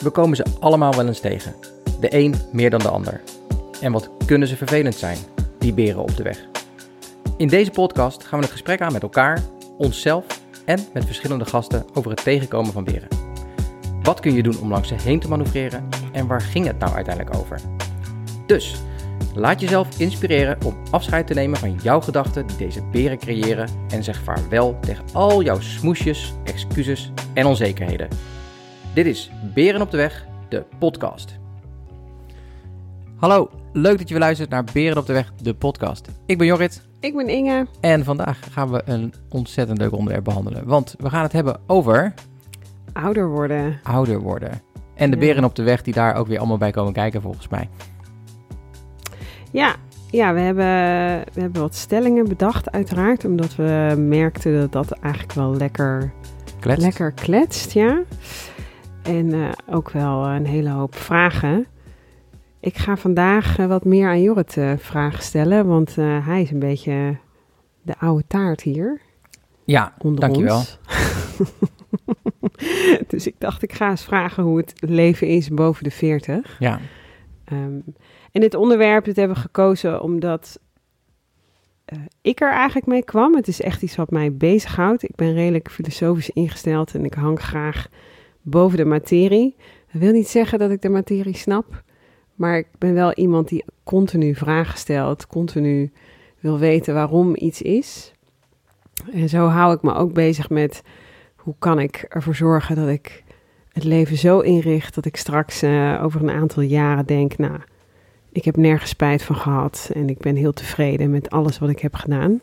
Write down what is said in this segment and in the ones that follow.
We komen ze allemaal wel eens tegen. De een meer dan de ander. En wat kunnen ze vervelend zijn, die beren op de weg. In deze podcast gaan we het gesprek aan met elkaar, onszelf en met verschillende gasten over het tegenkomen van beren. Wat kun je doen om langs ze heen te manoeuvreren en waar ging het nou uiteindelijk over? Dus, laat jezelf inspireren om afscheid te nemen van jouw gedachten die deze beren creëren en zeg vaarwel tegen al jouw smoesjes, excuses en onzekerheden. Dit is Beren op de Weg, de podcast. Hallo, leuk dat je weer luistert naar Beren op de Weg, de podcast. Ik ben Jorrit Ik ben Inge. en vandaag gaan we een ontzettend leuk onderwerp behandelen. Want we gaan het hebben over Ouder worden. ouder worden. En de Ja. beren op de weg die daar ook weer allemaal bij komen kijken volgens mij. Ja, ja we, hebben, we hebben wat stellingen bedacht uiteraard. Omdat we merkten dat dat eigenlijk wel lekker, Kletst. lekker kletst, ja. En eh, ook wel een hele hoop vragen. Ik ga vandaag eh, wat meer aan Jorrit eh, vragen stellen. Want eh, hij is een beetje de oude taart hier Ja, onder Dankjewel. ons. dus ik dacht, ik ga eens vragen hoe het leven is boven de 40. ja. Ehm, en dit onderwerp dit hebben we gekozen omdat eh, ik er eigenlijk mee kwam. Het is echt iets wat mij bezighoudt. Ik ben redelijk filosofisch ingesteld en ik hang graag boven de materie. Dat wil niet zeggen dat ik de materie snap, maar ik ben wel iemand die continu vragen stelt, continu wil weten waarom iets is. En zo hou ik me ook bezig met hoe kan ik ervoor zorgen dat ik het leven zo inricht dat ik straks eh, over een aantal jaren denk, nou, ik heb nergens spijt van gehad en ik ben heel tevreden met alles wat ik heb gedaan.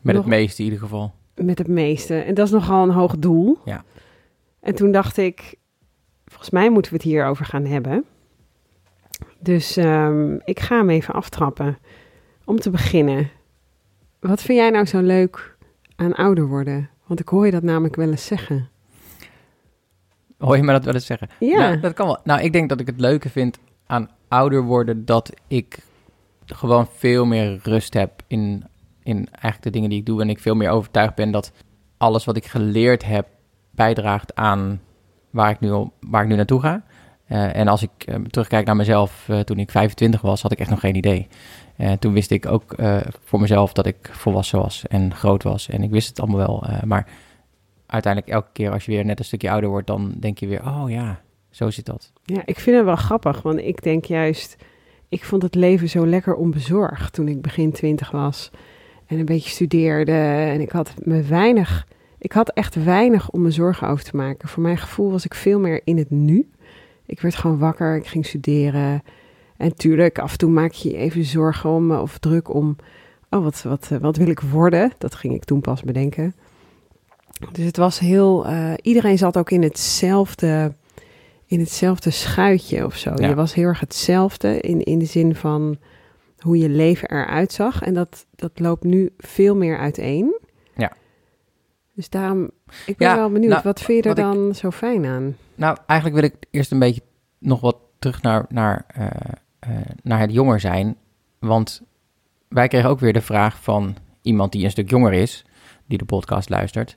Met Nog- het meeste in ieder geval. Met het meeste. En dat is nogal een hoog doel. Ja. En toen dacht ik, volgens mij moeten we het hierover gaan hebben. Dus ehm, ik ga hem even aftrappen. Om te beginnen, wat vind jij nou zo leuk aan ouder worden? Want ik hoor je dat namelijk wel eens zeggen. Hoor je me dat wel eens zeggen? Ja, Nou, dat kan wel. Nou, ik denk dat ik het leuke vind aan ouder worden dat ik gewoon veel meer rust heb in, in eigenlijk de dingen die ik doe. En ik veel meer overtuigd ben dat alles wat ik geleerd heb bijdraagt aan waar ik nu, waar ik nu naartoe ga. Eh, en als ik eh, terugkijk naar mezelf eh, toen ik 25 was, had ik echt nog geen idee. Toen wist ik ook voor mezelf dat ik volwassen was en groot was. En ik wist het allemaal wel. maar uiteindelijk elke keer als je weer net een stukje ouder wordt, dan denk je weer, oh ja, zo zit dat. Ja, ik vind het wel grappig, want ik denk juist, ik vond het leven zo lekker onbezorgd toen ik begin twintig was en een beetje studeerde en ik had me weinig, ik had echt weinig om me zorgen over te maken. Voor mijn gevoel was ik veel meer in het nu. Ik werd gewoon wakker, ik ging studeren en tuurlijk, af en toe maak je je even zorgen om of druk om, oh wat, wat, eh, wat wil ik worden? Dat ging ik toen pas bedenken. Dus het was heel, eh, iedereen zat ook in hetzelfde in hetzelfde schuitje of zo. Ja. Je was heel erg hetzelfde in, in de zin van hoe je leven eruit zag. En dat, dat loopt nu veel meer uiteen. Dus daarom, ik ben Ja, wel benieuwd, nou, wat vind je er ik- dan zo fijn aan? Nou, eigenlijk wil ik eerst een beetje nog wat terug naar, naar, eh, eh, naar het jonger zijn. Want wij kregen ook weer de vraag van iemand die een stuk jonger is, die de podcast luistert.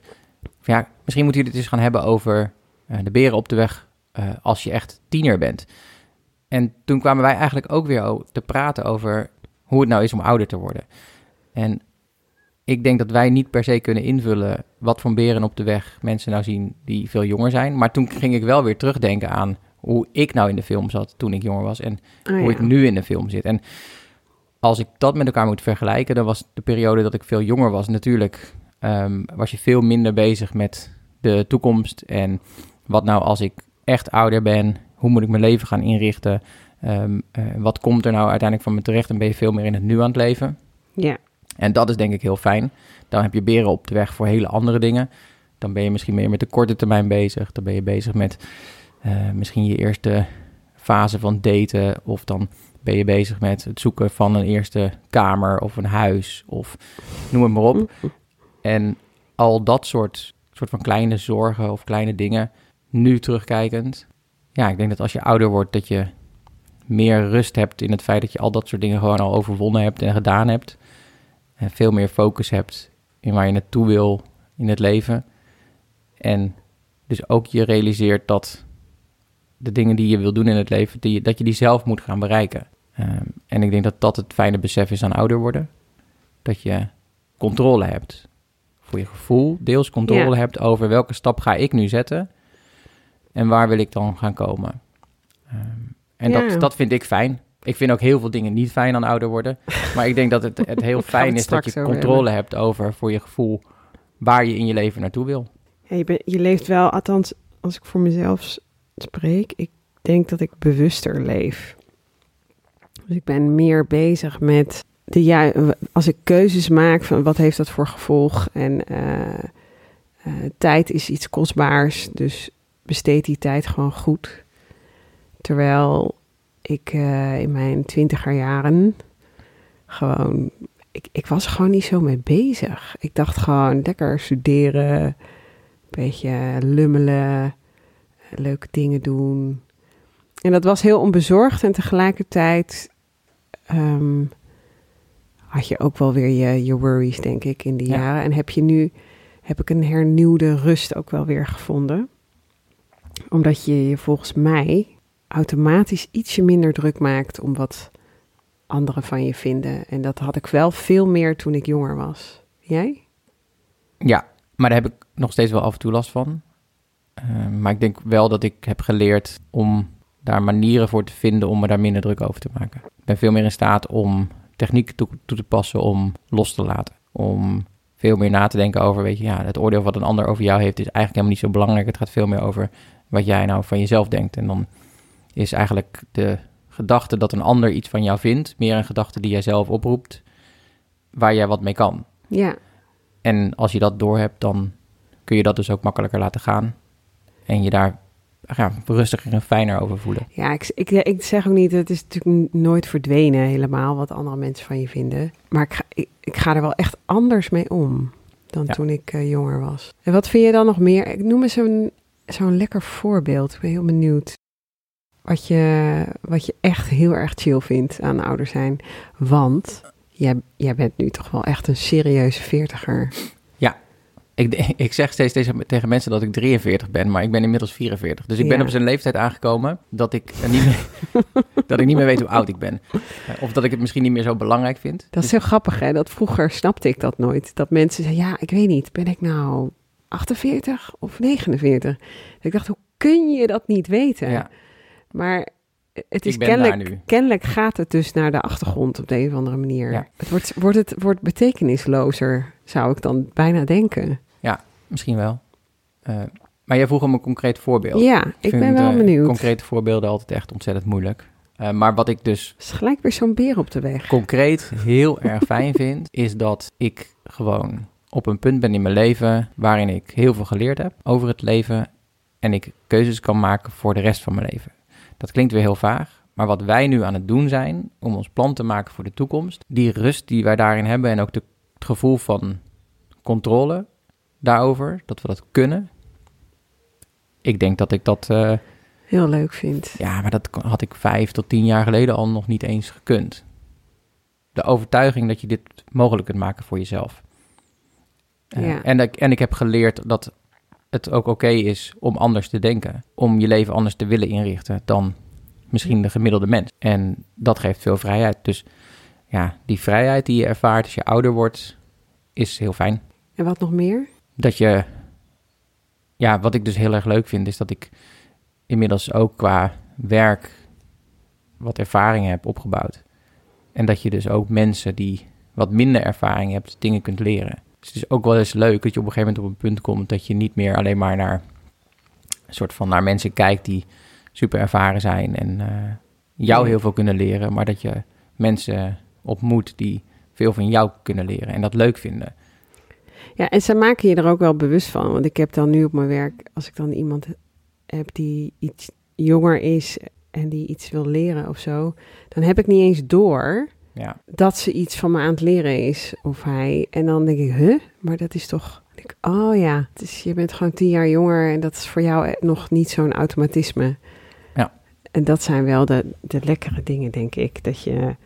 Van ja, misschien moeten jullie het eens gaan hebben over eh, de beren op de weg als je echt tiener bent. En toen kwamen wij eigenlijk ook weer te praten over hoe het nou is om ouder te worden. En ik denk dat wij niet per se kunnen invullen wat voor beren op de weg mensen nou zien die veel jonger zijn. Maar toen ging ik wel weer terugdenken aan hoe ik nou in de film zat toen ik jonger was en Oh, hoe ik nu in de film zit. En als ik dat met elkaar moet vergelijken, dan was de periode dat ik veel jonger was natuurlijk, ehm, was je veel minder bezig met de toekomst en wat nou als ik echt ouder ben, hoe moet ik mijn leven gaan inrichten, Ehm, eh, wat komt er nou uiteindelijk van me terecht en ben je veel meer in het nu aan het leven. Ja, En dat is denk ik heel fijn. Dan heb je beren op de weg voor hele andere dingen. Dan ben je misschien meer met de korte termijn bezig. Dan ben je bezig met eh, misschien je eerste fase van daten. Of dan ben je bezig met het zoeken van een eerste kamer of een huis. Of noem het maar op. En al dat soort, soort van kleine zorgen of kleine dingen, nu terugkijkend. Ja, ik denk dat als je ouder wordt, dat je meer rust hebt in het feit dat je al dat soort dingen gewoon al overwonnen hebt en gedaan hebt. En veel meer focus hebt in waar je naartoe wil in het leven. En dus ook je realiseert dat de dingen die je wil doen in het leven, die, dat je die zelf moet gaan bereiken. Ehm, en ik denk dat dat het fijne besef is aan ouder worden. Dat je controle hebt. Voor je gevoel, deels controle hebt over welke stap ga ik nu zetten. En waar wil ik dan gaan komen. Ehm, en dat, dat vind ik fijn. Ik vind ook heel veel dingen niet fijn aan ouder worden. Maar ik denk dat het, het heel fijn het is dat je controle hebt over voor je gevoel waar je in je leven naartoe wil. Ja, je, je leeft wel, althans, als ik voor mezelf spreek, ik denk dat ik bewuster leef. Dus ik ben meer bezig met de ju- als ik keuzes maak van wat heeft dat voor gevolg en eh, eh, tijd is iets kostbaars, dus besteed die tijd gewoon goed. Terwijl ik eh, in mijn twintiger jaren gewoon, ik, ik was er gewoon niet zo mee bezig. Ik dacht gewoon lekker studeren, een beetje lummelen, leuke dingen doen. En dat was heel onbezorgd en tegelijkertijd ehm, had je ook wel weer je, je worries, denk ik, in die Ja. jaren. En heb je nu, heb ik een hernieuwde rust ook wel weer gevonden. Omdat je je volgens mij automatisch ietsje minder druk maakt om wat anderen van je vinden. En dat had ik wel veel meer toen ik jonger was. Jij? Ja, maar daar heb ik nog steeds wel af en toe last van. Eh, maar ik denk wel dat ik heb geleerd om daar manieren voor te vinden om me daar minder druk over te maken. Ik ben veel meer in staat om technieken toe, toe te passen om los te laten. Om veel meer na te denken over, weet je, ja, het oordeel wat een ander over jou heeft is eigenlijk helemaal niet zo belangrijk. Het gaat veel meer over wat jij nou van jezelf denkt. En dan is eigenlijk de gedachte dat een ander iets van jou vindt, meer een gedachte die jij zelf oproept, waar jij wat mee kan. Ja, En als je dat doorhebt, dan kun je dat dus ook makkelijker laten gaan. En je daar ja, rustiger en fijner over voelen. Ja, ik, ik, ik zeg ook niet, het is natuurlijk nooit verdwenen helemaal wat andere mensen van je vinden. Maar ik ga, ik, ik ga er wel echt anders mee om dan Ja. toen ik eh, jonger was. En wat vind je dan nog meer? Ik noem eens zo'n zo'n lekker voorbeeld. Ik ben heel benieuwd. Wat je, wat je echt heel erg chill vindt aan ouder zijn. Want jij, jij bent nu toch wel echt een serieuze veertiger. Ik, ik zeg steeds tegen, tegen mensen dat ik 43 ben, maar ik ben inmiddels 44. Dus ik ben Ja. op zijn leeftijd aangekomen dat ik, niet meer, dat ik niet meer weet hoe oud ik ben. Eh, Of dat ik het misschien niet meer zo belangrijk vind. Dat is heel grappig, hè? Dat vroeger snapte ik dat nooit. Dat mensen zeiden, ja, ik weet niet, ben ik nou 48 of 49? Ik dacht, hoe kun je dat niet weten? Ja. Maar het is kennelijk, kennelijk gaat het dus naar de achtergrond op de een of andere manier. Ja. Het wordt, wordt, het wordt betekenislozer, zou ik dan bijna denken. Misschien wel. Eh, maar jij vroeg om een concreet voorbeeld. Ja, ik ben wel eh, benieuwd. Concrete voorbeelden altijd echt ontzettend moeilijk. Eh, maar wat ik dus is gelijk weer zo'n beer op de weg. concreet heel erg fijn vind, is dat ik gewoon op een punt ben in mijn leven waarin ik heel veel geleerd heb over het leven en ik keuzes kan maken voor de rest van mijn leven. Dat klinkt weer heel vaag, maar wat wij nu aan het doen zijn om ons plan te maken voor de toekomst, die rust die wij daarin hebben en ook de, het gevoel van controle daarover, dat we dat kunnen. Ik denk dat ik dat, eh, Heel leuk vind. ja, maar dat had ik vijf tot tien jaar geleden al nog niet eens gekund. De overtuiging dat je dit mogelijk kunt maken voor jezelf. Eh, Ja. en, ik, en ik heb geleerd dat het ook oké is om anders te denken. Om je leven anders te willen inrichten dan misschien de gemiddelde mens. En dat geeft veel vrijheid. Dus ja, die vrijheid die je ervaart als je ouder wordt, is heel fijn. En wat nog meer? Dat je, ja, wat ik dus heel erg leuk vind, is dat ik inmiddels ook qua werk wat ervaring heb opgebouwd. En dat je dus ook mensen die wat minder ervaring hebt, dingen kunt leren. Dus het is ook wel eens leuk dat je op een gegeven moment op een punt komt dat je niet meer alleen maar naar een soort van naar mensen kijkt die super ervaren zijn en eh, jou heel veel kunnen leren, maar dat je mensen ontmoet die veel van jou kunnen leren en dat leuk vinden. Ja, en ze maken je er ook wel bewust van. Want ik heb dan nu op mijn werk, als ik dan iemand heb die iets jonger is en die iets wil leren of zo, dan heb ik niet eens door Ja, dat ze iets van me aan het leren is of hij. En dan denk ik, huh? Maar dat is toch. ik, oh ja, dus je bent gewoon tien jaar jonger en dat is voor jou nog niet zo'n automatisme. Ja. En dat zijn wel de, de lekkere dingen, denk ik. Dat je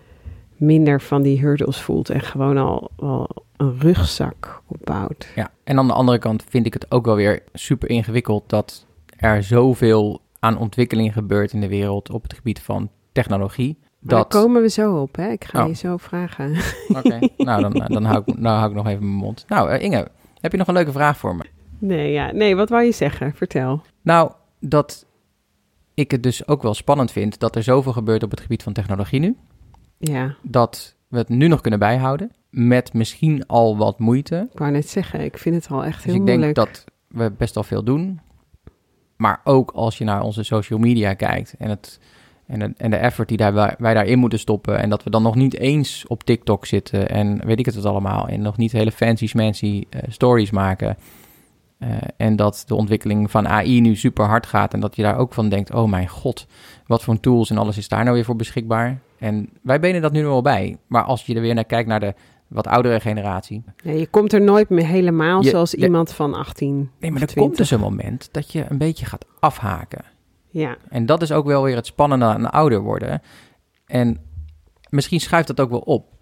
minder van die hurdles voelt en gewoon al, al een rugzak opbouwt. Ja, en aan de andere kant vind ik het ook wel weer super ingewikkeld dat er zoveel aan ontwikkeling gebeurt in de wereld op het gebied van technologie. Daar Dat, komen we zo op, hè? Ik ga Oh. je zo vragen. Oké, nou dan, dan, hou ik, nou hou ik nog even mijn mond. Nou, eh, Inge, heb je nog een leuke vraag voor me? Nee, ja. nee, wat wou je zeggen? Vertel. Nou, dat ik het dus ook wel spannend vind dat er zoveel gebeurt op het gebied van technologie nu. Ja, Dat we het nu nog kunnen bijhouden. Met misschien al wat moeite. ik wou net zeggen, ik vind het al echt Dus heel ik denk moeilijk. dat we best wel veel doen. Maar ook als je naar onze social media kijkt en, het, en, de, en de effort die daar, wij, daarin moeten stoppen. En dat we dan nog niet eens op TikTok zitten en weet ik het het allemaal. En nog niet hele fancy smancy eh, stories maken. Eh, en dat de ontwikkeling van AI nu super hard gaat. En dat je daar ook van denkt, oh mijn god, wat voor tools en alles is daar nou weer voor beschikbaar. En wij benen dat nu nog wel bij. Maar als je er weer naar kijkt naar de wat oudere generatie. Nee, je komt er nooit meer helemaal Je- zoals de- iemand van 18. Nee, maar er komt 20. dus een moment dat je een beetje gaat afhaken. Ja, En dat is ook wel weer het spannende aan ouder worden. En misschien schuift dat ook wel op.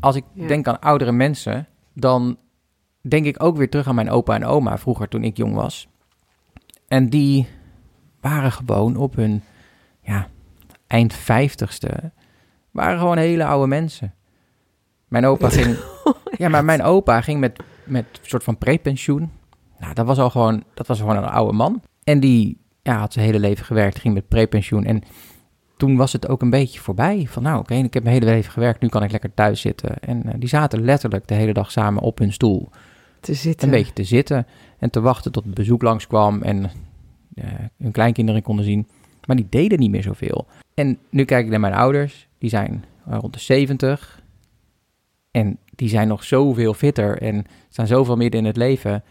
Als ik Ja. denk aan oudere mensen, dan denk ik ook weer terug aan mijn opa en oma vroeger toen ik jong was. En die waren gewoon op hun ja, eind vijftigste, waren gewoon hele oude mensen. Mijn opa ging, ja, maar mijn opa ging met, met een soort van prepensioen. Nou, dat was al gewoon, dat was gewoon een oude man. En die ja, had zijn hele leven gewerkt, ging met prepensioen. En toen was het ook een beetje voorbij. Van nou, oké, ik heb mijn hele leven gewerkt, nu kan ik lekker thuis zitten. En eh, die zaten letterlijk de hele dag samen op hun stoel. te zitten. Een beetje te zitten en te wachten tot het bezoek langskwam en eh, hun kleinkinderen konden zien. Maar die deden niet meer zoveel. En nu kijk ik naar mijn ouders, die zijn eh, rond de 70. En die zijn nog zoveel fitter en staan zoveel midden in het leven.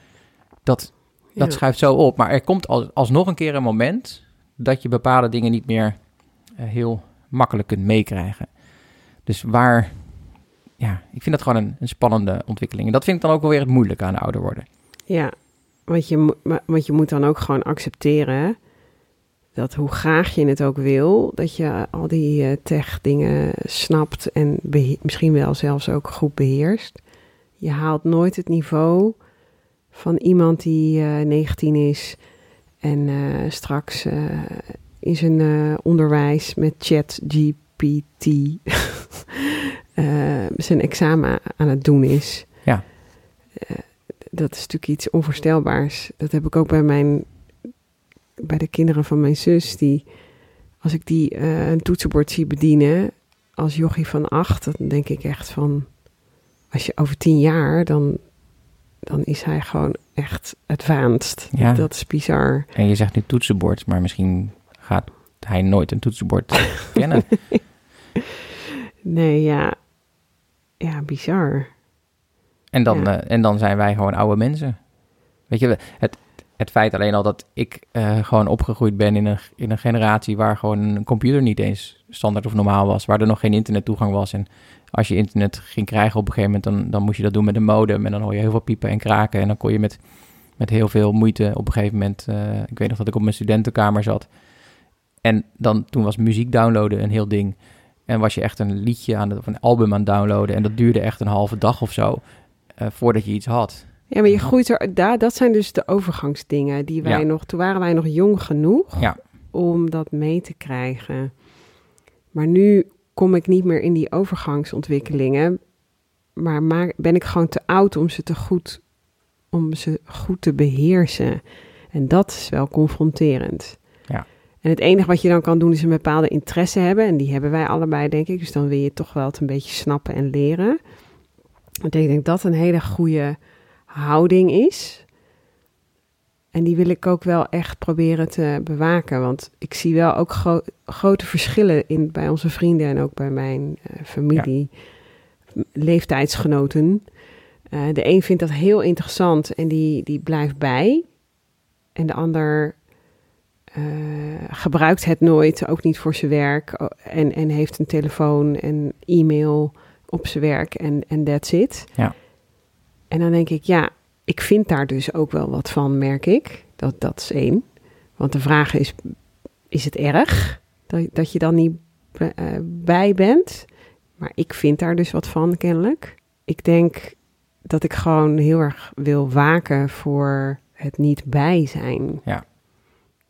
Dat dat Ja. schuift zo op. Maar er komt als, alsnog een keer een moment dat je bepaalde dingen niet meer eh, heel makkelijk kunt meekrijgen. Dus waar, ja, ik vind dat gewoon een, een spannende ontwikkeling. En dat vind ik dan ook wel weer het moeilijke aan ouder worden. Ja, want je, want je moet dan ook gewoon accepteren dat hoe graag je het ook wil, dat je al die eh, tech-dingen snapt en misschien wel zelfs ook goed beheerst. Je haalt nooit het niveau van iemand die eh 19 is en eh, straks eh, in zijn onderwijs met ChatGPT zijn examen aan het doen is. Ja. Dat is natuurlijk iets onvoorstelbaars. Dat heb ik ook bij mijn bij de kinderen van mijn zus. Die, als ik die een toetsenbord zie bedienen als jochie van acht, dan denk ik echt van, als je over tien jaar, dan, dan is hij gewoon echt advanced. Ja. Dat is bizar. En je zegt nu toetsenbord, maar misschien gaat hij nooit een toetsenbord kennen. Nee, ja, ja, bizar. En dan, Ja. eh, en dan zijn wij gewoon oude mensen. Weet je, het, het feit alleen al dat ik eh, gewoon opgegroeid ben in een, in een generatie waar gewoon een computer niet eens standaard of normaal was, waar er nog geen internettoegang was. En als je internet ging krijgen op een gegeven moment, dan, dan moest je dat doen met een modem. En dan hoor je heel veel piepen en kraken. En dan kon je met, met heel veel moeite op een gegeven moment, eh, ik weet nog dat ik op mijn studentenkamer zat. En dan, toen was muziek downloaden een heel ding. En was je echt een liedje aan het, of een album aan het downloaden. En dat duurde echt een halve dag of zo, eh, voordat je iets had. Ja, maar je groeit er, daar, dat zijn dus de overgangsdingen die wij Ja. nog, toen waren wij nog jong genoeg Ja. om dat mee te krijgen. Maar nu kom ik niet meer in die overgangsontwikkelingen, maar ben ik gewoon te oud om ze te goed, om ze goed te beheersen. En dat is wel confronterend. Ja. En het enige wat je dan kan doen is een bepaalde interesse hebben. En die hebben wij allebei, denk ik. Dus dan wil je toch wel het een beetje snappen en leren. Want ik denk dat dat een hele goede houding is. En die wil ik ook wel echt proberen te bewaken. Want ik zie wel ook gro- grote verschillen in, bij onze vrienden en ook bij mijn eh, familie. Leeftijdsgenoten. Eh, de een vindt dat heel interessant en die, die blijft bij. En de ander eh, gebruikt het nooit, ook niet voor zijn werk. En, en heeft een telefoon en e-mail op zijn werk en en that's it. Ja. En dan denk ik, ja, ik vind daar dus ook wel wat van, merk ik. Dat, dat is één. Want de vraag is, is het erg dat, dat je dan niet eh, bij bent? Maar ik vind daar dus wat van, kennelijk. Ik denk dat ik gewoon heel erg wil waken voor het niet bij zijn. Ja.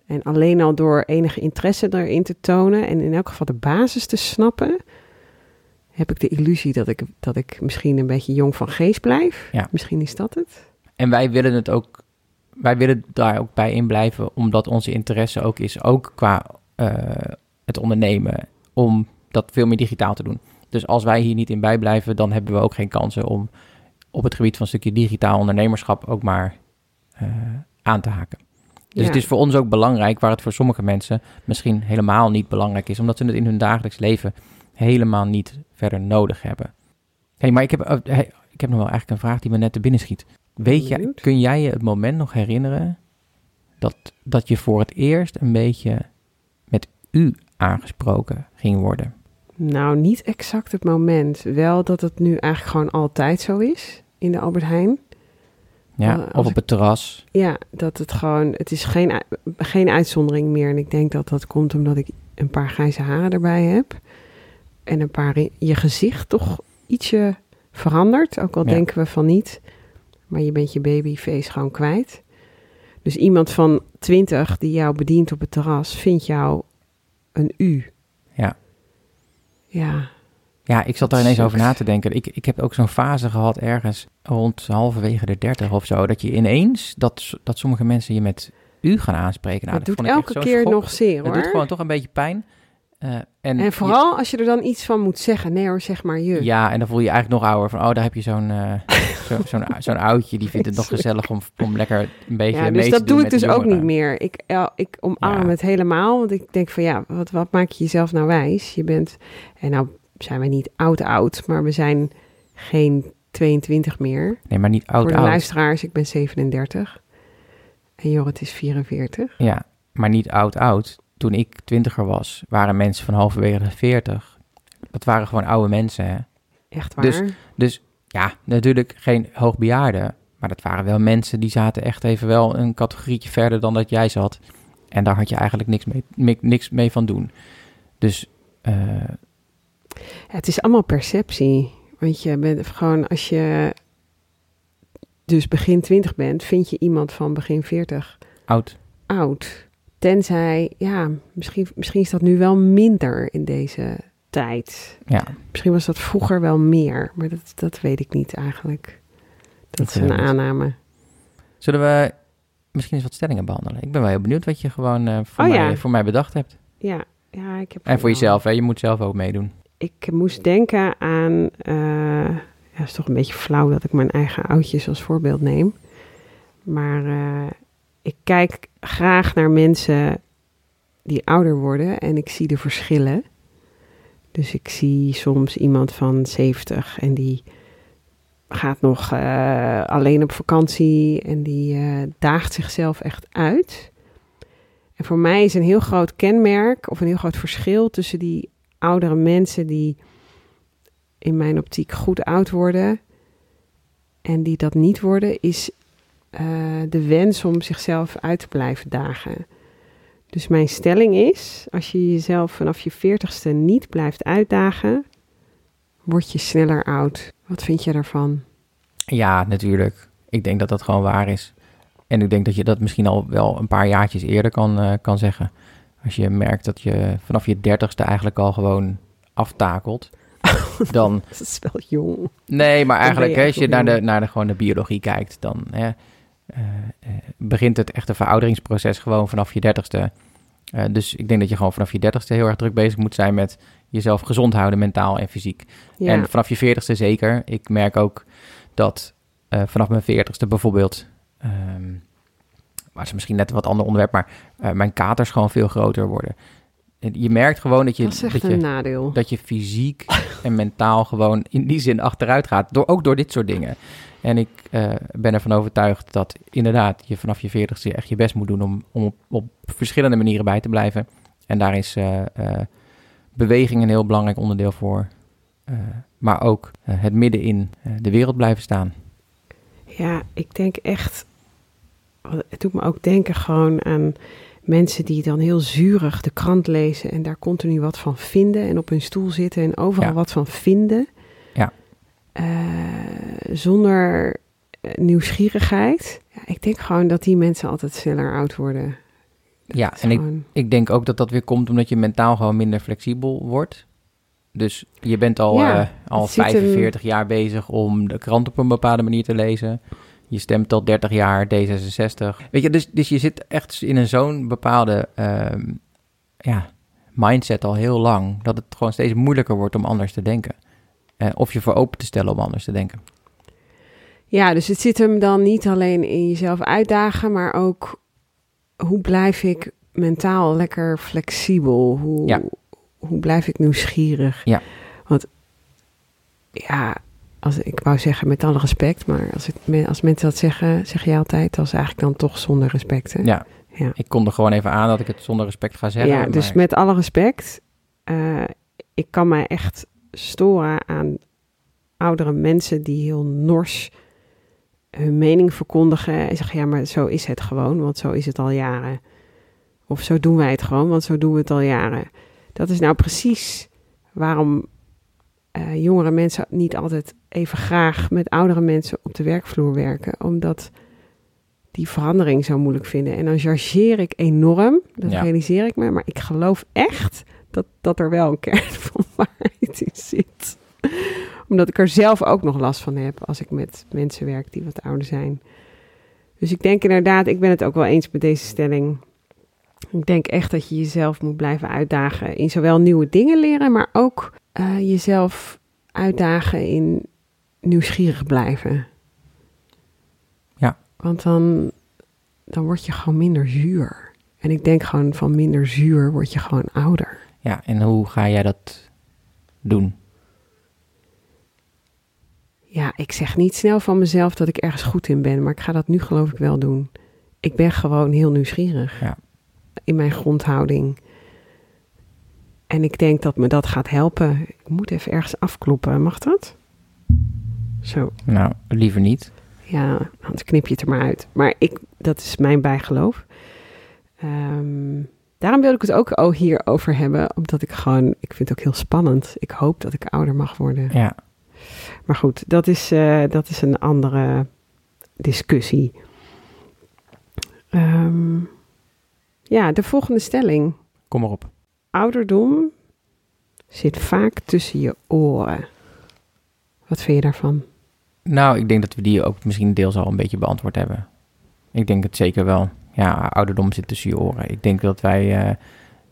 En alleen al door enige interesse erin te tonen en in elk geval de basis te snappen, heb ik de illusie dat ik, dat ik misschien een beetje jong van geest blijf. Ja. Misschien is dat het. En wij willen het ook, wij willen daar ook bij in blijven, omdat onze interesse ook is, ook qua eh, het ondernemen, om dat veel meer digitaal te doen. Dus als wij hier niet in bijblijven, dan hebben we ook geen kansen om op het gebied van een stukje digitaal ondernemerschap ook maar eh, aan te haken. Dus Ja. het is voor ons ook belangrijk, waar het voor sommige mensen misschien helemaal niet belangrijk is, omdat ze het in hun dagelijks leven helemaal niet verder nodig hebben. hey, maar ik heb, hey, ik heb nog wel eigenlijk een vraag die me net te binnen schiet. Weet je, kun jij je het moment nog herinneren dat, dat je voor het eerst een beetje met u aangesproken ging worden? Nou, niet exact het moment. Wel dat het nu eigenlijk gewoon altijd zo is in de Albert Heijn. Ja, Eh, of op het terras? Ja, dat het gewoon, het is geen, geen uitzondering meer. En ik denk dat dat komt omdat ik een paar grijze haren erbij heb. En een paar, je gezicht toch ietsje verandert. Ook al Ja. denken we van niet. Maar je bent je babyface gewoon kwijt. Dus iemand van 20 die jou bedient op het terras, vindt jou een u. Ja. Ja, Ja, ik zat daar ineens over na te denken. Ik, ik heb ook zo'n fase gehad ergens rond halverwege de dertig of zo. Dat je ineens, dat, dat sommige mensen je met u gaan aanspreken. Nou, dat doet elke keer schok. nog zeer hoor. Het doet gewoon toch een beetje pijn. Eh, en En vooral als je er dan iets van moet zeggen. Nee hoor, zeg maar je. ja, en dan voel je je eigenlijk nog ouder. Van, oh, daar heb je zo'n eh, zo, zo'n, zo'n oudje. Die vindt het nog gezellig om, om lekker een beetje Ja, mee dus te dat doen doe ik dus ook niet meer. Ik, ik omarm Ja. het helemaal. Want ik denk van ja, wat, wat maak je jezelf nou wijs? Je bent, en nou zijn wij niet oud-oud, maar we zijn geen 22 meer. Nee, maar niet Voor oud, de oud. luisteraars, ik ben 37. En Jorrit is 44. Ja, maar niet oud, oud. Toen ik twintiger was, waren mensen van halverwege de veertig. Dat waren gewoon oude mensen, hè. Echt waar. Dus- Dus ja, natuurlijk geen hoogbejaarden. Maar dat waren wel mensen die zaten echt even wel een categorietje verder dan dat jij zat. En daar had je eigenlijk niks mee, niks mee van doen. Dus eh, het is allemaal perceptie. Want je bent gewoon, als je dus begin 20 bent, vind je iemand van begin 40 oud. oud. Tenzij, ja, misschien, misschien is dat nu wel minder in deze tijd. Ja, Misschien was dat vroeger wel meer, maar dat, dat weet ik niet eigenlijk. Dat, Dat is een aanname. zullen we misschien eens wat stellingen behandelen? Ik ben wel heel benieuwd wat je gewoon eh, voor, Oh, mij, ja. voor mij bedacht hebt. Ja, ja, ik heb En voor jezelf, hè? je moet zelf ook meedoen. Ik moest denken aan, eh, ja, het is toch een beetje flauw dat ik mijn eigen oudjes als voorbeeld neem. Maar eh, ik kijk graag naar mensen die ouder worden en ik zie de verschillen. Dus ik zie soms iemand van 70 en die gaat nog eh, alleen op vakantie en die eh, daagt zichzelf echt uit. En voor mij is een heel groot kenmerk of een heel groot verschil tussen die oudere mensen die in mijn optiek goed oud worden en die dat niet worden, is eh, de wens om zichzelf uit te blijven dagen. Dus mijn stelling is, als je jezelf vanaf je veertigste niet blijft uitdagen, word je sneller oud. Wat vind je daarvan? Ja, natuurlijk. Ik denk dat dat gewoon waar is. En ik denk dat je dat misschien al wel een paar jaartjes eerder kan, eh, kan zeggen. Als je merkt dat je vanaf je dertigste eigenlijk al gewoon aftakelt. dan, Dat is wel jong. nee, maar eigenlijk hè, als je naar de, naar de, gewoon de biologie kijkt, dan hè, begint het echte verouderingsproces gewoon vanaf je dertigste. Eh, dus ik denk dat je gewoon vanaf je dertigste heel erg druk bezig moet zijn met jezelf gezond houden, mentaal en fysiek. Ja, En vanaf je veertigste zeker. Ik merk ook dat eh, vanaf mijn veertigste bijvoorbeeld... ehm maar is misschien net een wat ander onderwerp, maar eh, mijn katers gewoon veel groter worden. Je merkt gewoon dat je, dat je, nadeel. dat je fysiek en mentaal gewoon in die zin achteruit gaat. Door, ook door dit soort dingen. En ik eh, ben ervan overtuigd dat inderdaad je vanaf je veertigste echt je best moet doen om, om op, op verschillende manieren bij te blijven. En daar is eh, eh, beweging een heel belangrijk onderdeel voor. Maar ook het midden in de wereld blijven staan. Ja, ik denk echt. Het doet me ook denken gewoon aan mensen die dan heel zurig de krant lezen en daar continu wat van vinden en op hun stoel zitten en overal Ja. wat van vinden. Ja. Eh, zonder nieuwsgierigheid. Ja, ik denk gewoon dat die mensen altijd sneller oud worden. Ja, en ik, gewoon- ik denk ook dat dat weer komt omdat je mentaal gewoon minder flexibel wordt. Dus je bent al, Ja, eh, al het ziet hem- 45 jaar bezig om de krant op een bepaalde manier te lezen. Je stemt al 30 jaar D66. Weet je, dus, dus je zit echt in een zo'n bepaalde ehm, ja, mindset al heel lang... dat het gewoon steeds moeilijker wordt om anders te denken. Eh, of je voor open te stellen om anders te denken. Ja, dus het zit hem dan niet alleen in jezelf uitdagen, maar ook hoe blijf ik mentaal lekker flexibel? Hoe, Ja. hoe blijf ik nieuwsgierig? Ja. Want ja, als, ik wou zeggen met alle respect, maar als, als mensen dat zeggen, zeg je altijd, dat is eigenlijk dan toch zonder respect. Hè? Ja, Ja. ik kom er gewoon even aan dat ik het zonder respect ga zeggen. ja, dus met alle respect, eh, ik kan mij echt storen aan oudere mensen die heel nors hun mening verkondigen en zeggen, ja, maar zo is het gewoon, want zo is het al jaren. Of zo doen wij het gewoon, want zo doen we het al jaren. Dat is nou precies waarom eh, jongere mensen niet altijd even graag met oudere mensen op de werkvloer werken, omdat die verandering zo moeilijk vinden. En dan chargeer ik enorm, dat Ja. realiseer ik me, maar ik geloof echt dat, dat er wel een kern van waarheid in zit. Omdat ik er zelf ook nog last van heb als ik met mensen werk die wat ouder zijn. Dus ik denk inderdaad, ik ben het ook wel eens met deze stelling. Ik denk echt dat je jezelf moet blijven uitdagen in zowel nieuwe dingen leren, maar ook eh, jezelf uitdagen in nieuwsgierig blijven. Ja. Want dan, dan word je gewoon minder zuur. En ik denk gewoon van minder zuur word je gewoon ouder. Ja, en hoe ga jij dat doen? Ja, ik zeg niet snel van mezelf dat ik ergens goed in ben, maar ik ga dat nu geloof ik wel doen. Ik ben gewoon heel nieuwsgierig Ja. in mijn grondhouding. En ik denk dat me dat gaat helpen. Ik moet even ergens afkloppen, mag dat? Zo, Nou, liever niet. ja, anders knip je het er maar uit. Maar ik, dat is mijn bijgeloof. Ehm, daarom wil ik het ook hier over hebben, omdat ik gewoon, ik vind het ook heel spannend. Ik hoop dat ik ouder mag worden. Ja, Maar goed, dat is, eh, dat is een andere discussie. Ehm, ja, de volgende stelling. kom maar op. Ouderdom zit vaak tussen je oren. Wat vind je daarvan? Nou, ik denk dat we die ook misschien deels al een beetje beantwoord hebben. Ik denk het zeker wel. Ja, ouderdom zit tussen je oren. Ik denk dat wij, eh,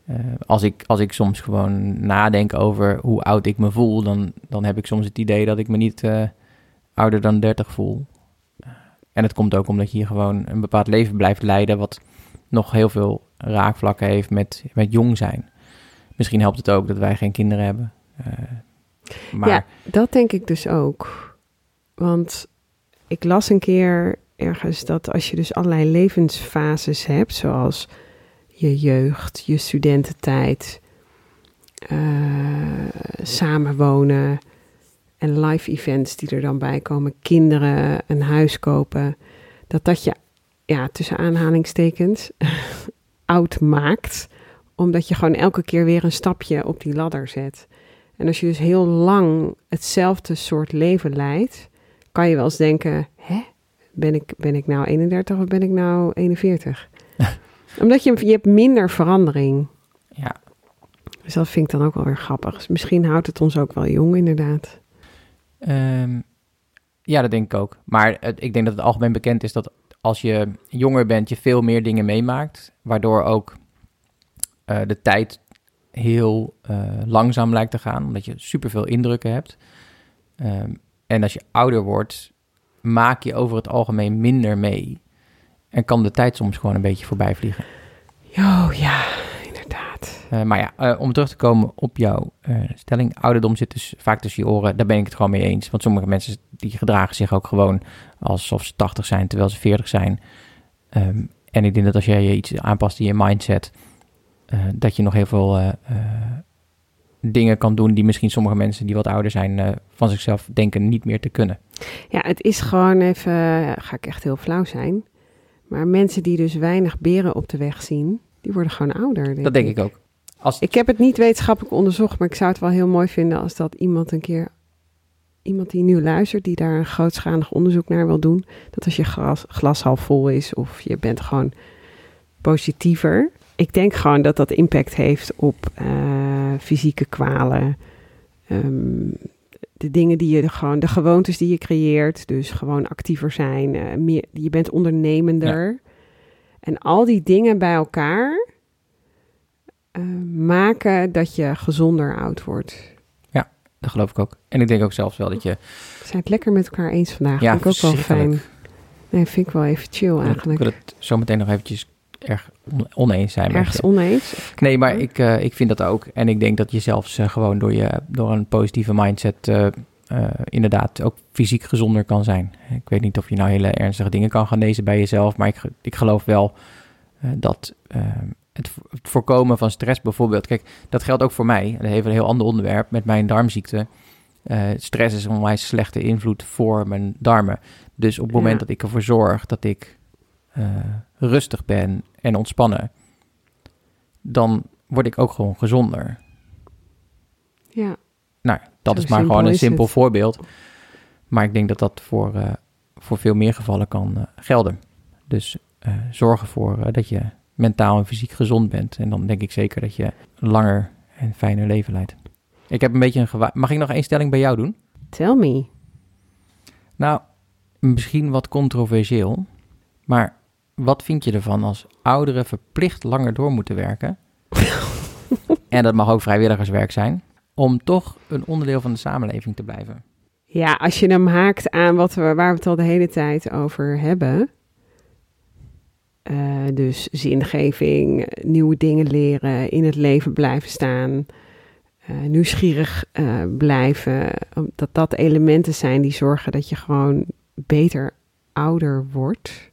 eh, als, ik, als ik soms gewoon nadenk over hoe oud ik me voel, dan, dan heb ik soms het idee dat ik me niet eh, ouder dan 30 voel. En het komt ook omdat je hier gewoon een bepaald leven blijft leiden, wat nog heel veel raakvlakken heeft met, met jong zijn. Misschien helpt het ook dat wij geen kinderen hebben. Maar Ja, dat denk ik dus ook. Want ik las een keer ergens dat als je dus allerlei levensfases hebt, zoals je jeugd, je studententijd, eh, samenwonen en live events die er dan bij komen, kinderen, een huis kopen, dat dat je, ja, tussen aanhalingstekens, oud maakt, omdat je gewoon elke keer weer een stapje op die ladder zet. En als je dus heel lang hetzelfde soort leven leidt, kan je wel eens denken: hè, ben ik, ben ik nou 31 of ben ik nou 41? Omdat je, je hebt minder verandering. ja, Dus dat vind ik dan ook wel weer grappig. Dus misschien houdt het ons ook wel jong, inderdaad. Ehm, ja, dat denk ik ook. Maar het, ik denk dat het algemeen bekend is dat als je jonger bent, je veel meer dingen meemaakt. Waardoor ook eh, de tijd heel eh, langzaam lijkt te gaan, omdat je superveel indrukken hebt. Ehm, en als je ouder wordt, maak je over het algemeen minder mee. En kan de tijd soms gewoon een beetje voorbij vliegen. Oh ja, inderdaad. Eh, maar ja, eh, om terug te komen op jouw eh, stelling, ouderdom zit dus vaak tussen je oren. Daar ben ik het gewoon mee eens. Want sommige mensen die gedragen zich ook gewoon alsof ze 80 zijn, terwijl ze 40 zijn. Ehm, en ik denk dat als jij je iets aanpast in je mindset, dat je nog heel veel dingen kan doen die misschien sommige mensen die wat ouder zijn eh, van zichzelf denken niet meer te kunnen. Ja, het is gewoon even, ga ik echt heel flauw zijn. Maar mensen die dus weinig beren op de weg zien, die worden gewoon ouder. Dat denk ik ook. Als, Ik heb het niet wetenschappelijk onderzocht, maar ik zou het wel heel mooi vinden als dat iemand een keer, iemand die nu luistert, die daar een grootschalig onderzoek naar wil doen, dat als je glas, glas half vol is of je bent gewoon positiever, ik denk gewoon dat dat impact heeft op eh, fysieke kwalen. Ehm, de dingen die je gewoon, de gewoontes die je creëert. Dus gewoon actiever zijn. eh, meer, je bent ondernemender. En al die dingen bij elkaar eh, maken dat je gezonder oud wordt. Dat geloof ik ook. En ik denk ook zelfs wel dat je... We zijn het lekker met elkaar eens vandaag. Ja, vind ik ook wel fijn. Nee, vind ik wel even chill Ik eigenlijk. wil het zo meteen nog eventjes erg on- oneens zijn Ergens oneens. Nee, maar ik, eh, ik vind dat ook. En ik denk dat je zelfs eh, gewoon door, je, door een positieve mindset eh, inderdaad ook fysiek gezonder kan zijn. Ik weet niet of je nou hele ernstige dingen kan gaan lezen bij jezelf, maar ik, ik geloof wel dat eh, het, vo- het voorkomen van stress bijvoorbeeld, kijk, dat geldt ook voor mij. Dat heeft een heel ander onderwerp met mijn darmziekte. Stress is een onwijs slechte invloed voor mijn darmen. Dus op het moment Ja. dat ik ervoor zorg dat ik eh, rustig ben en ontspannen, dan word ik ook gewoon gezonder. Ja, Nou, dat Zo is maar gewoon een simpel het. voorbeeld. Maar ik denk dat dat voor, eh, voor veel meer gevallen kan eh, gelden. Dus zorg ervoor dat je mentaal en fysiek gezond bent. En dan denk ik zeker dat je een langer en fijner leven leidt. Ik heb een beetje een gewa- Mag ik nog één stelling bij jou doen? tell me. Nou, misschien wat controversieel. Maar wat vind je ervan als ouderen verplicht langer door moeten werken? en dat mag ook vrijwilligerswerk zijn. Om toch een onderdeel van de samenleving te blijven. Ja, als je hem haakt aan wat we, waar we het al de hele tijd over hebben. eh, dus zingeving, nieuwe dingen leren, in het leven blijven staan, eh, nieuwsgierig eh, blijven. Dat dat elementen zijn die zorgen dat je gewoon beter ouder wordt.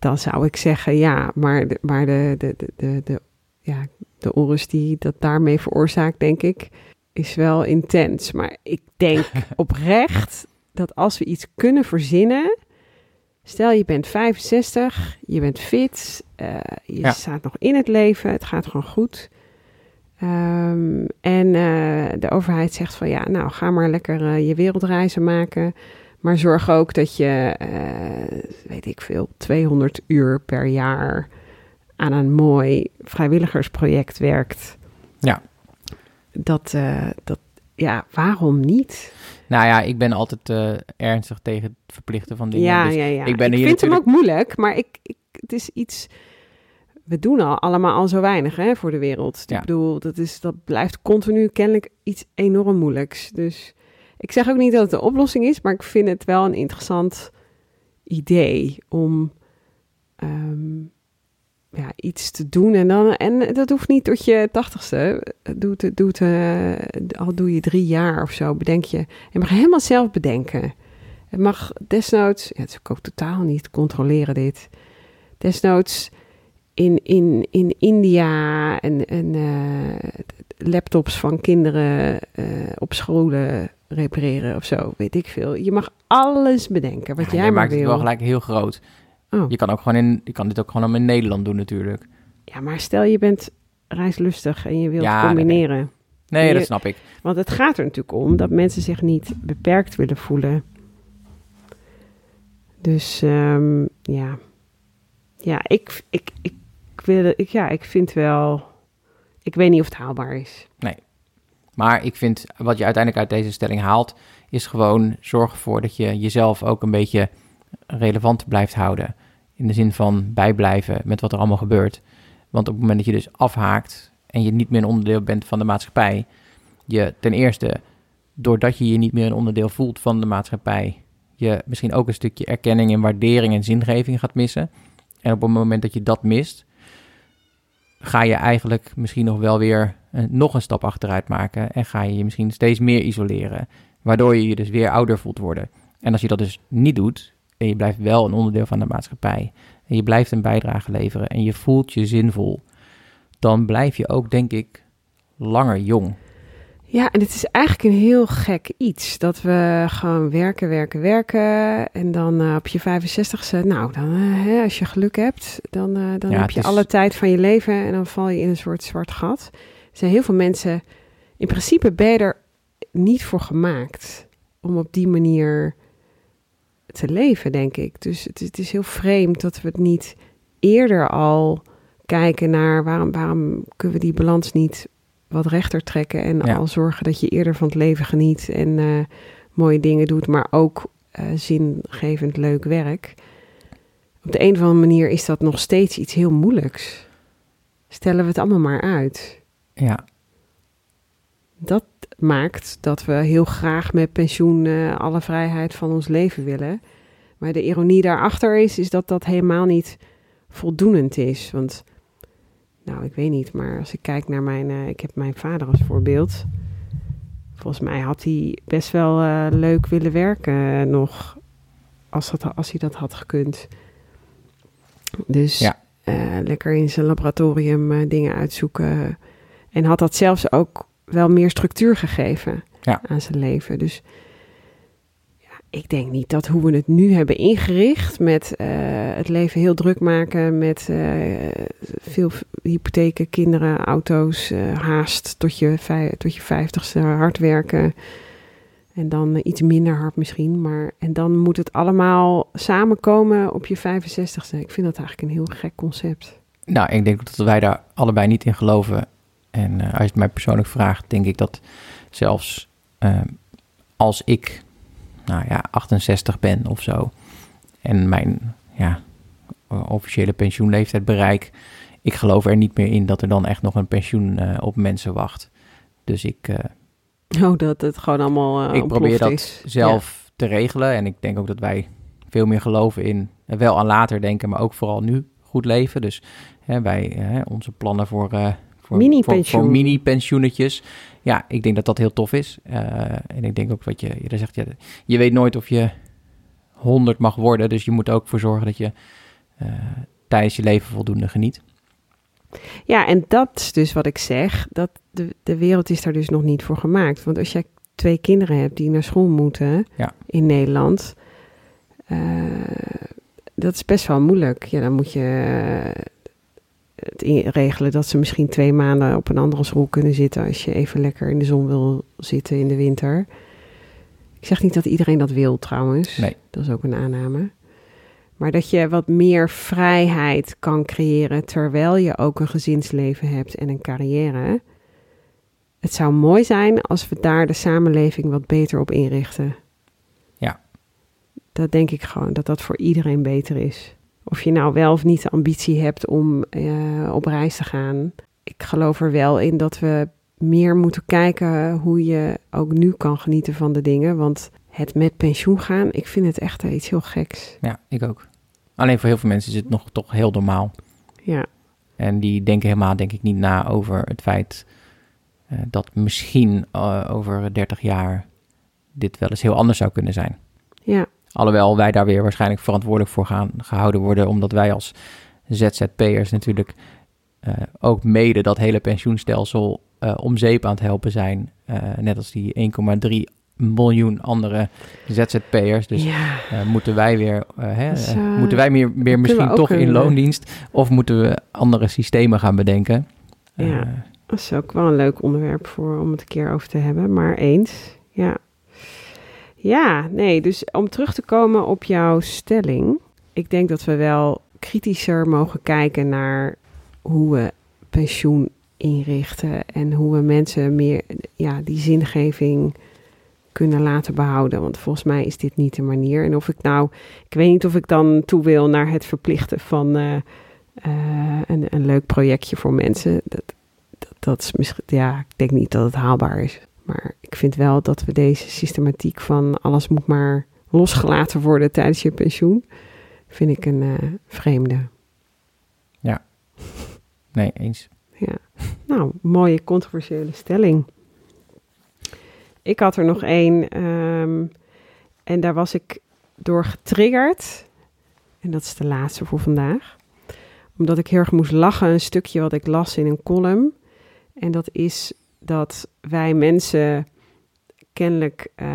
Dan zou ik zeggen ja, maar de, maar de, de, de, de, de, ja, de onrust die dat daarmee veroorzaakt, denk ik, is wel intens. Maar ik denk oprecht dat als we iets kunnen verzinnen. Stel je bent 65, je bent fit, eh, je Ja. staat nog in het leven, het gaat gewoon goed. Ehm, en eh, de overheid zegt van ja, nou ga maar lekker eh, je wereldreizen maken. Maar zorg ook dat je, eh, weet ik veel, 200 uur per jaar aan een mooi vrijwilligersproject werkt. Ja. Dat, eh, dat, ja, waarom niet? Nou ja, ik ben altijd eh, ernstig tegen het verplichten van dingen. Ja, Dus ja, ja. ik ben hier vind hem natuurlijk- ook moeilijk, maar ik, ik, het is iets... We doen al allemaal al zo weinig hè, voor de wereld. Ja. Ik bedoel, dat, is, dat blijft continu kennelijk iets enorm moeilijks. Dus ik zeg ook niet dat het de oplossing is, maar ik vind het wel een interessant idee om ehm, ja, iets te doen. En, dan, en dat hoeft niet tot je tachtigste. Doe het, doe het, eh, al doe je drie jaar of zo, bedenk je. Je mag helemaal zelf bedenken. Het mag desnoods, ja, het is ook totaal niet controleren dit. Desnoods in, in, in India en, en eh, laptops van kinderen eh, op scholen repareren of zo, weet ik veel. Je mag alles bedenken wat Ja, jij je maar maakt het wel gelijk heel groot. Oh. Je kan, ook gewoon in, je kan dit ook gewoon in Nederland doen natuurlijk. Ja, maar stel je bent reislustig en je wilt Ja, nee, combineren. Nee, Je- dat snap ik. Want het gaat er natuurlijk om dat mensen zich niet beperkt willen voelen. Dus ehm, ja, ja ik, ik, ik, wil, ik, ja, ik vind wel. Ik weet niet of het haalbaar is. Maar ik vind wat je uiteindelijk uit deze stelling haalt, is gewoon zorg ervoor dat je jezelf ook een beetje relevant blijft houden. In de zin van bijblijven met wat er allemaal gebeurt. Want op het moment dat je dus afhaakt en je niet meer een onderdeel bent van de maatschappij, je ten eerste, doordat je je niet meer een onderdeel voelt van de maatschappij, je misschien ook een stukje erkenning en waardering en zingeving gaat missen. En op het moment dat je dat mist, ga je eigenlijk misschien nog wel weer eh, nog een stap achteruit maken en ga je je misschien steeds meer isoleren, waardoor je je dus weer ouder voelt worden. En als je dat dus niet doet en je blijft wel een onderdeel van de maatschappij en je blijft een bijdrage leveren en je voelt je zinvol, dan blijf je ook denk ik langer jong. Ja, en het is eigenlijk een heel gek iets. Dat we gewoon werken, werken, werken. En dan eh, op je 65ste, nou, dan, eh, hè, als je geluk hebt, dan, eh, dan Ja, heb je is- alle tijd van je leven. En dan val je in een soort zwart gat. Er zijn heel veel mensen, in principe ben je er niet voor gemaakt om op die manier te leven, denk ik. Dus het is, het is heel vreemd dat we het niet eerder al kijken naar waarom, waarom kunnen we die balans niet wat rechter trekken en Ja. al zorgen dat je eerder van het leven geniet en eh, mooie dingen doet, maar ook eh, zingevend leuk werk. Op de een of andere manier is dat nog steeds iets heel moeilijks. Stellen we het allemaal maar uit. Ja, Dat maakt dat we heel graag met pensioen eh, alle vrijheid van ons leven willen. Maar de ironie daarachter is, is dat dat helemaal niet voldoenend is. Want, nou, ik weet niet, maar als ik kijk naar mijn... eh, ik heb mijn vader als voorbeeld. Volgens mij had hij best wel eh, leuk willen werken eh, nog, als, dat, als hij dat had gekund. Dus Ja. lekker in zijn laboratorium dingen uitzoeken. En had dat zelfs ook wel meer structuur gegeven Ja. aan zijn leven. Dus ik denk niet dat hoe we het nu hebben ingericht met eh, het leven heel druk maken met eh, veel hypotheken, kinderen, auto's, eh, haast tot je, tot je vijftigste hard werken. En dan iets minder hard misschien. Maar, en dan moet het allemaal samenkomen op je 65ste. Ik vind dat eigenlijk een heel gek concept. nou, ik denk dat wij daar allebei niet in geloven. En als je het mij persoonlijk vraagt, denk ik dat zelfs eh, als ik, nou ja, 68 ben of zo, en mijn ja, officiële pensioenleeftijd bereik, ik geloof er niet meer in dat er dan echt nog een pensioen eh, op mensen wacht. Dus ik, eh, Oh, dat het gewoon allemaal eh Ik probeer dat is. zelf te regelen. En ik denk ook dat wij veel meer geloven in wel aan later denken, maar ook vooral nu goed leven. Dus hè, wij, hè, onze plannen voor, voor, Mini-pensioen. voor, voor mini-pensioenetjes. Ja, ik denk dat dat heel tof is. Eh, en ik denk ook wat je, je zegt, ja, je weet nooit of je 100 mag worden. Dus je moet er ook voor zorgen dat je eh, tijdens je leven voldoende geniet. Ja, en dat is dus wat ik zeg. Dat de, de wereld is daar dus nog niet voor gemaakt. Want als jij twee kinderen hebt die naar school moeten Ja. in Nederland. eh, dat is best wel moeilijk. Ja, dan moet je het regelen dat ze misschien twee maanden op een andere school kunnen zitten. Als je even lekker in de zon wil zitten in de winter. Ik zeg niet dat iedereen dat wil trouwens. Nee. Dat is ook een aanname. Maar dat je wat meer vrijheid kan creëren terwijl je ook een gezinsleven hebt en een carrière. Het zou mooi zijn als we daar de samenleving wat beter op inrichten. Ja. Dat denk ik gewoon, dat dat voor iedereen beter is. Of je nou wel of niet de ambitie hebt om eh, op reis te gaan. Ik geloof er wel in dat we meer moeten kijken hoe je ook nu kan genieten van de dingen. Want het met pensioen gaan, ik vind het echt iets heel geks. Ja, ik ook. Alleen voor heel veel mensen is het nog toch heel normaal. Ja, En die denken helemaal, denk ik, niet na over het feit eh, dat misschien eh, over 30 jaar dit wel eens heel anders zou kunnen zijn. ja, Alhoewel wij daar weer waarschijnlijk verantwoordelijk voor gaan gehouden worden, omdat wij als ZZP'ers natuurlijk eh, ook mede dat hele pensioenstelsel eh, om zeep aan het helpen zijn. Eh, net als die 1,3 miljoen andere ZZP'ers. Dus ja. moeten wij weer, hè, Dus, moeten wij meer, misschien toch in loondienst? Of moeten we andere systemen gaan bedenken? Ja. Dat is ook wel een leuk onderwerp voor om het een keer over te hebben, maar eens. Ja. Ja, nee, dus om terug te komen op jouw stelling. Ik denk dat we wel kritischer mogen kijken naar hoe we pensioen inrichten en hoe we mensen meer ja, die zingeving kunnen laten behouden. Want volgens mij is dit niet de manier. En of ik nou, ik weet niet of ik dan toe wil naar het verplichten van eh, eh, een, een leuk projectje voor mensen. Dat, dat, dat is misschien, ja, ik denk niet dat het haalbaar is. Maar ik vind wel dat we deze systematiek van alles moet maar losgelaten worden tijdens je pensioen, vind ik een eh, vreemde. nee, eens. Ja. Nou, mooie controversiële stelling. Ik had er nog één ehm, en daar was ik door getriggerd. En dat is de laatste voor vandaag. Omdat ik heel erg moest lachen, een stukje wat ik las in een column. En dat is dat wij mensen kennelijk... eh,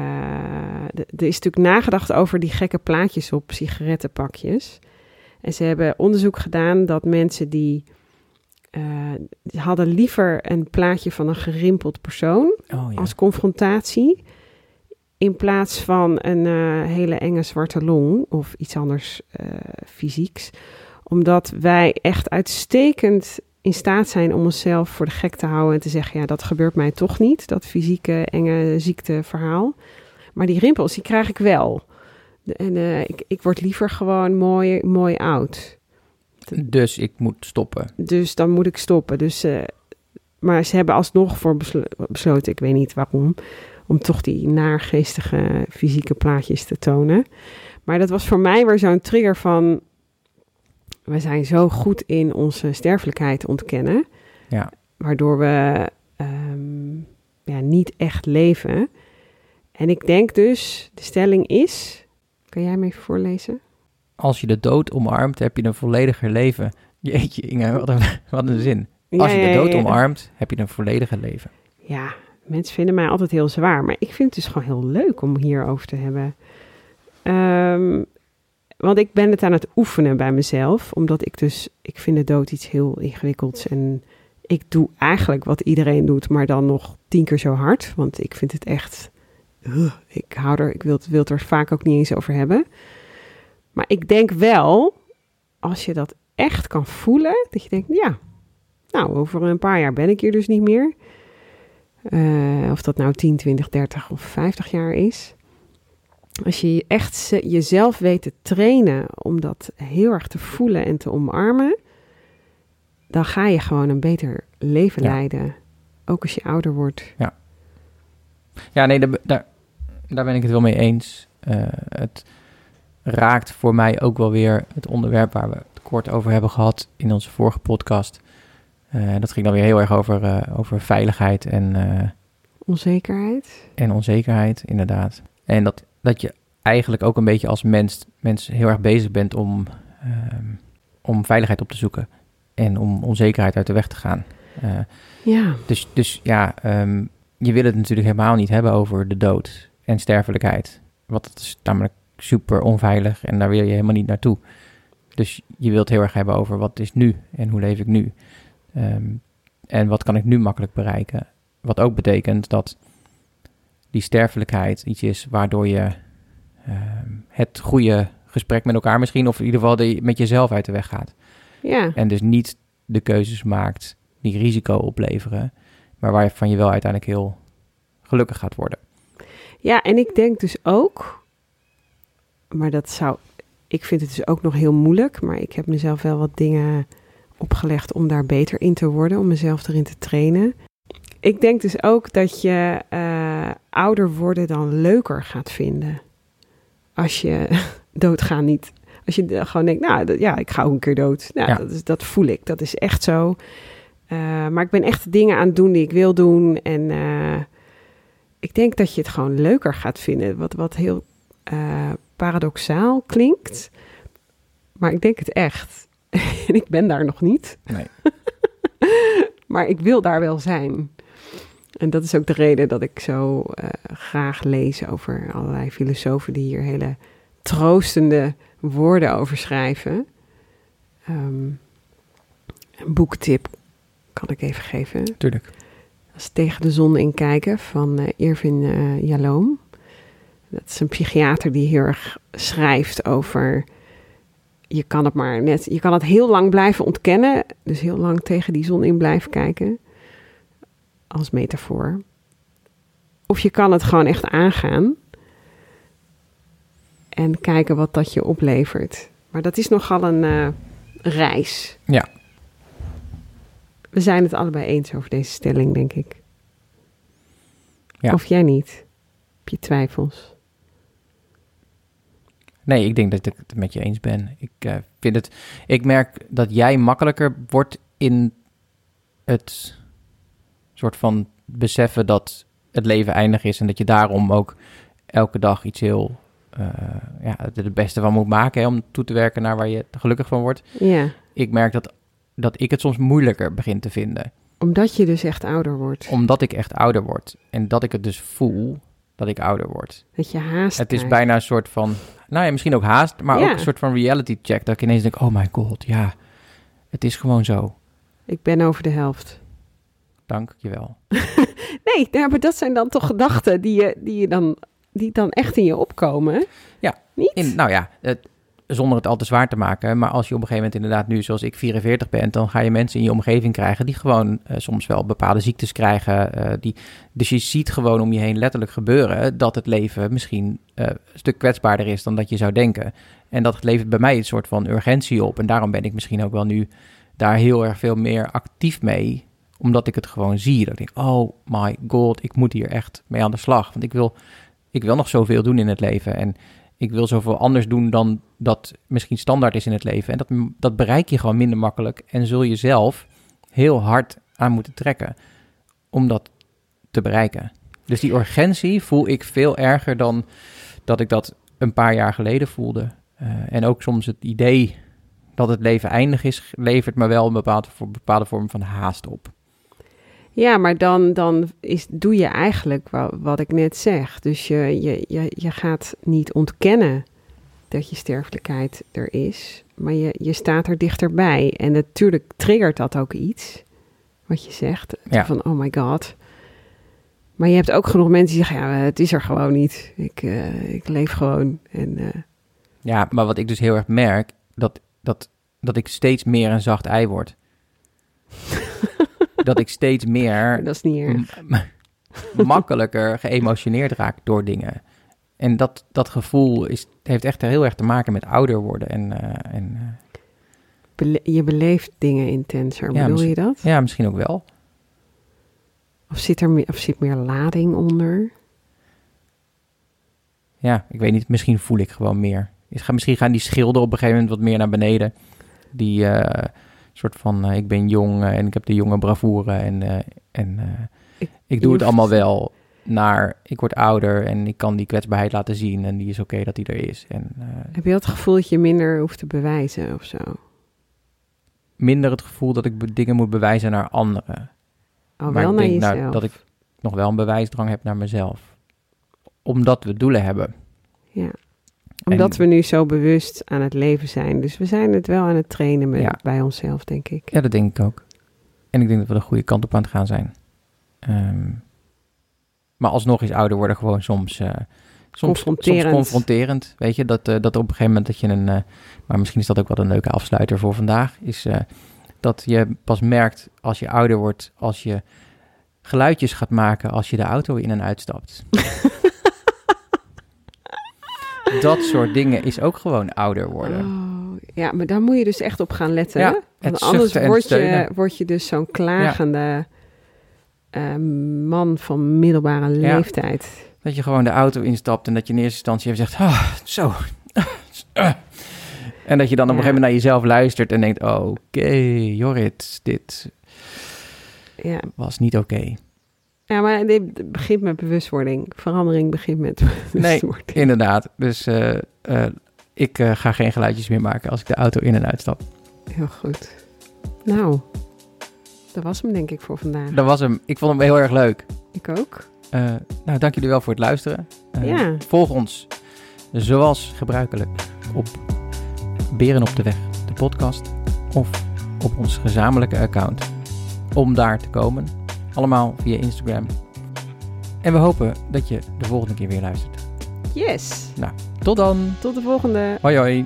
er is natuurlijk nagedacht over die gekke plaatjes op sigarettenpakjes. En ze hebben onderzoek gedaan dat mensen die... eh, die hadden liever een plaatje van een gerimpeld persoon Oh ja. als confrontatie. In plaats van een eh, hele enge zwarte long of iets anders fysieks. Omdat wij echt uitstekend in staat zijn om onszelf voor de gek te houden en te zeggen: ja, dat gebeurt mij toch niet, dat fysieke enge ziekteverhaal. Maar die rimpels, die krijg ik wel. En eh, ik, ik word liever gewoon mooi, mooi oud. Dus ik moet stoppen. Dus dan moet ik stoppen. Dus, eh, maar ze hebben alsnog voor beslo- besloten, ik weet niet waarom, om toch die naargeestige fysieke plaatjes te tonen. Maar dat was voor mij weer zo'n trigger van, we zijn zo goed in onze sterfelijkheid ontkennen, Ja. waardoor we ehm, ja, niet echt leven. En ik denk dus, de stelling is, kan jij me even voorlezen? Als je de dood omarmt, heb je een vollediger leven. Jeetje, Inge, wat een, wat een zin. Als je de dood omarmt, heb je een vollediger leven. Ja, mensen vinden mij altijd heel zwaar. Maar ik vind het dus gewoon heel leuk om hierover te hebben. Ehm, want ik ben het aan het oefenen bij mezelf. Omdat ik dus, ik vind de dood iets heel ingewikkelds. En ik doe eigenlijk wat iedereen doet, maar dan nog tien keer zo hard. Want ik vind het echt, ik hou er, ik wil, wil het er vaak ook niet eens over hebben. Maar ik denk wel, als je dat echt kan voelen, dat je denkt, ja, nou, over een paar jaar ben ik hier dus niet meer. Eh, of dat nou 10, 20, 30 of 50 jaar is. Als je je echt ze- jezelf weet te trainen om dat heel erg te voelen en te omarmen, dan ga je gewoon een beter leven Ja. leiden. Ook als je ouder wordt. Ja, nee, daar, daar, daar ben ik het wel mee eens. Eh, het raakt voor mij ook wel weer het onderwerp waar we het kort over hebben gehad in onze vorige podcast. Eh, dat ging dan weer heel erg over, eh, over veiligheid en, Onzekerheid. en onzekerheid, inderdaad. En dat, dat je eigenlijk ook een beetje als mens, mens heel erg bezig bent om, ehm, om veiligheid op te zoeken. En om onzekerheid uit de weg te gaan. Eh, Ja, dus, dus ja, ehm, je wil het natuurlijk helemaal niet hebben over de dood en sterfelijkheid. Want dat is namelijk super onveilig en daar wil je helemaal niet naartoe. Dus je wilt heel erg hebben over wat is nu en hoe leef ik nu. Ehm, en wat kan ik nu makkelijk bereiken. Wat ook betekent dat die sterfelijkheid iets is waardoor je ehm, het goede gesprek met elkaar misschien, of in ieder geval de, met jezelf uit de weg gaat. ja. En dus niet de keuzes maakt die risico opleveren, maar waarvan je wel uiteindelijk heel gelukkig gaat worden. Ja, en ik denk dus ook, maar dat zou, ik vind het dus ook nog heel moeilijk, maar ik heb mezelf wel wat dingen opgelegd om daar beter in te worden, om mezelf erin te trainen. Ik denk dus ook dat je eh, ouder worden dan leuker gaat vinden. Als je doodgaan niet. Als je gewoon denkt, nou dat- ja, ik ga ook een keer dood. Nou, Ja. dat, is, dat voel ik, dat is echt zo. Eh, maar ik ben echt dingen aan het doen die ik wil doen. En eh, ik denk dat je het gewoon leuker gaat vinden. Wat, wat heel paradoxaal klinkt. Maar ik denk het echt. en ik ben daar nog niet. Nee. maar ik wil daar wel zijn. En dat is ook de reden dat ik zo eh, graag lees over allerlei filosofen die hier hele troostende woorden over schrijven. Ehm, een boektip kan ik even geven. Tuurlijk. Dat is Tegen de zon in kijken van eh Irvin eh, Yalom. Dat is een psychiater die heel erg schrijft over... Je kan het maar net... Je kan het heel lang blijven ontkennen. Dus heel lang tegen die zon in blijven kijken. Als metafoor. Of je kan het gewoon echt aangaan. En kijken wat dat je oplevert. Maar dat is nogal een eh, reis. Ja. We zijn het allebei eens over deze stelling, denk ik. Ja. Of jij niet? Heb je twijfels? Nee, ik denk dat ik het met je eens ben. Ik eh, vind het. Ik merk dat jij makkelijker wordt in het soort van beseffen dat het leven eindig is en dat je daarom ook elke dag iets heel eh, ja, er het beste van moet maken hè, om toe te werken naar waar je gelukkig van wordt. Ja, Ik merk dat, dat ik het soms moeilijker begin te vinden. omdat je dus echt ouder wordt. Omdat ik echt ouder word. En dat ik het dus voel dat ik ouder word. Dat je haast Het is krijgt. bijna een soort van, nou ja, misschien ook haast, maar Ja. ook een soort van reality check. Dat ik ineens denk, oh my god, ja, het is gewoon zo. Ik ben over de helft. Dank je wel. Nee, ja, maar dat zijn dan toch gedachten die, je, die, je dan, die dan echt in je opkomen. Ja, Niet? In, nou ja, het, zonder het al te zwaar te maken. Maar als je op een gegeven moment inderdaad nu, zoals ik, 44 bent, dan ga je mensen in je omgeving krijgen die gewoon eh, soms wel bepaalde ziektes krijgen. eh, die, dus je ziet gewoon om je heen letterlijk gebeuren dat het leven misschien eh, een stuk kwetsbaarder is dan dat je zou denken. En dat levert bij mij een soort van urgentie op. En daarom ben ik misschien ook wel nu daar heel erg veel meer actief mee. Omdat ik het gewoon zie. Dat ik denk, oh my god, ik moet hier echt mee aan de slag. Want ik wil, ik wil nog zoveel doen in het leven. En ik wil zoveel anders doen dan dat misschien standaard is in het leven. En dat, dat bereik je gewoon minder makkelijk. En zul je zelf heel hard aan moeten trekken om dat te bereiken. Dus die urgentie voel ik veel erger dan dat ik dat een paar jaar geleden voelde. Uh, en ook soms het idee dat het leven eindig is, levert me wel een bepaalde, bepaalde vorm van haast op. Ja, maar dan, dan is, doe je eigenlijk wat, wat ik net zeg. Dus je, je, je, je gaat niet ontkennen dat je sterfelijkheid er is, maar je, je staat er dichterbij. En natuurlijk triggert dat ook iets, wat je zegt, Ja. van oh my god. Maar je hebt ook genoeg mensen die zeggen, ja, het is er gewoon niet. Ik, eh, ik leef gewoon. En, eh, Ja, maar wat ik dus heel erg merk, dat, dat, dat ik steeds meer een zacht ei word. Dat ik steeds meer dat is niet erg. makkelijker geëmotioneerd raak door dingen. En dat, dat gevoel is, heeft echt heel erg te maken met ouder worden. En, eh, en eh, Bele- je beleeft dingen intenser, Ja, bedoel je dat? ja, misschien ook wel. Of zit er meer, of zit meer lading onder? Ja, ik weet niet, misschien voel ik gewoon meer. Is- ga- Misschien gaan die schilden op een gegeven moment wat meer naar beneden. Die eh, soort van, eh, ik ben jong eh, en ik heb de jonge bravoure en, eh, en Ik- ik doe het allemaal wel naar, ik word ouder en ik kan die kwetsbaarheid laten zien en die is oké dat die er is. En Heb je dat gevoel dat je minder hoeft te bewijzen of zo? minder het gevoel dat ik dingen moet bewijzen naar anderen. Al maar wel ik naar denk jezelf. nou, dat ik nog wel een bewijsdrang heb naar mezelf. Omdat we doelen hebben. Ja. Omdat En- we nu zo bewust aan het leven zijn. Dus we zijn het wel aan het trainen met, Ja. bij onszelf, denk ik. Ja, dat denk ik ook. En ik denk dat we de goede kant op aan het gaan zijn. Ehm, maar alsnog is ouder worden gewoon soms, eh, soms, Confronterend. soms confronterend. Weet je, dat, eh, dat op een gegeven moment dat je een... eh, maar misschien is dat ook wel een leuke afsluiter voor vandaag. Is dat je pas merkt als je ouder wordt, als je geluidjes gaat maken als je de auto in en uitstapt. dat soort dingen is ook gewoon ouder worden. Oh, ja, maar daar moet je dus echt op gaan letten. Ja, Want anders word je, word je dus zo'n klagende eh, man van middelbare Ja. leeftijd. Dat je gewoon de auto instapt en dat je in eerste instantie even zegt, ah, zo. En dat je dan op een gegeven moment naar jezelf luistert en denkt, oké, Jorrit, dit Ja. was niet oké. Ja, maar dit begint met bewustwording. Verandering begint met bewustwording. Inderdaad, dus eh, eh, ik eh, ga geen geluidjes meer maken als ik de auto in en uitstap. Heel goed. Nou, dat was hem denk ik voor vandaag. Dat was hem. Ik vond hem heel erg leuk. Ik ook. Nou, dank jullie wel voor het luisteren. Ja. Volg ons, zoals gebruikelijk, op Beren op de Weg, de podcast. Of op ons gezamenlijke account. Om daar te komen. Allemaal via Instagram. En we hopen dat je de volgende keer weer luistert. Yes. Tot dan. Tot de volgende. Hoi hoi.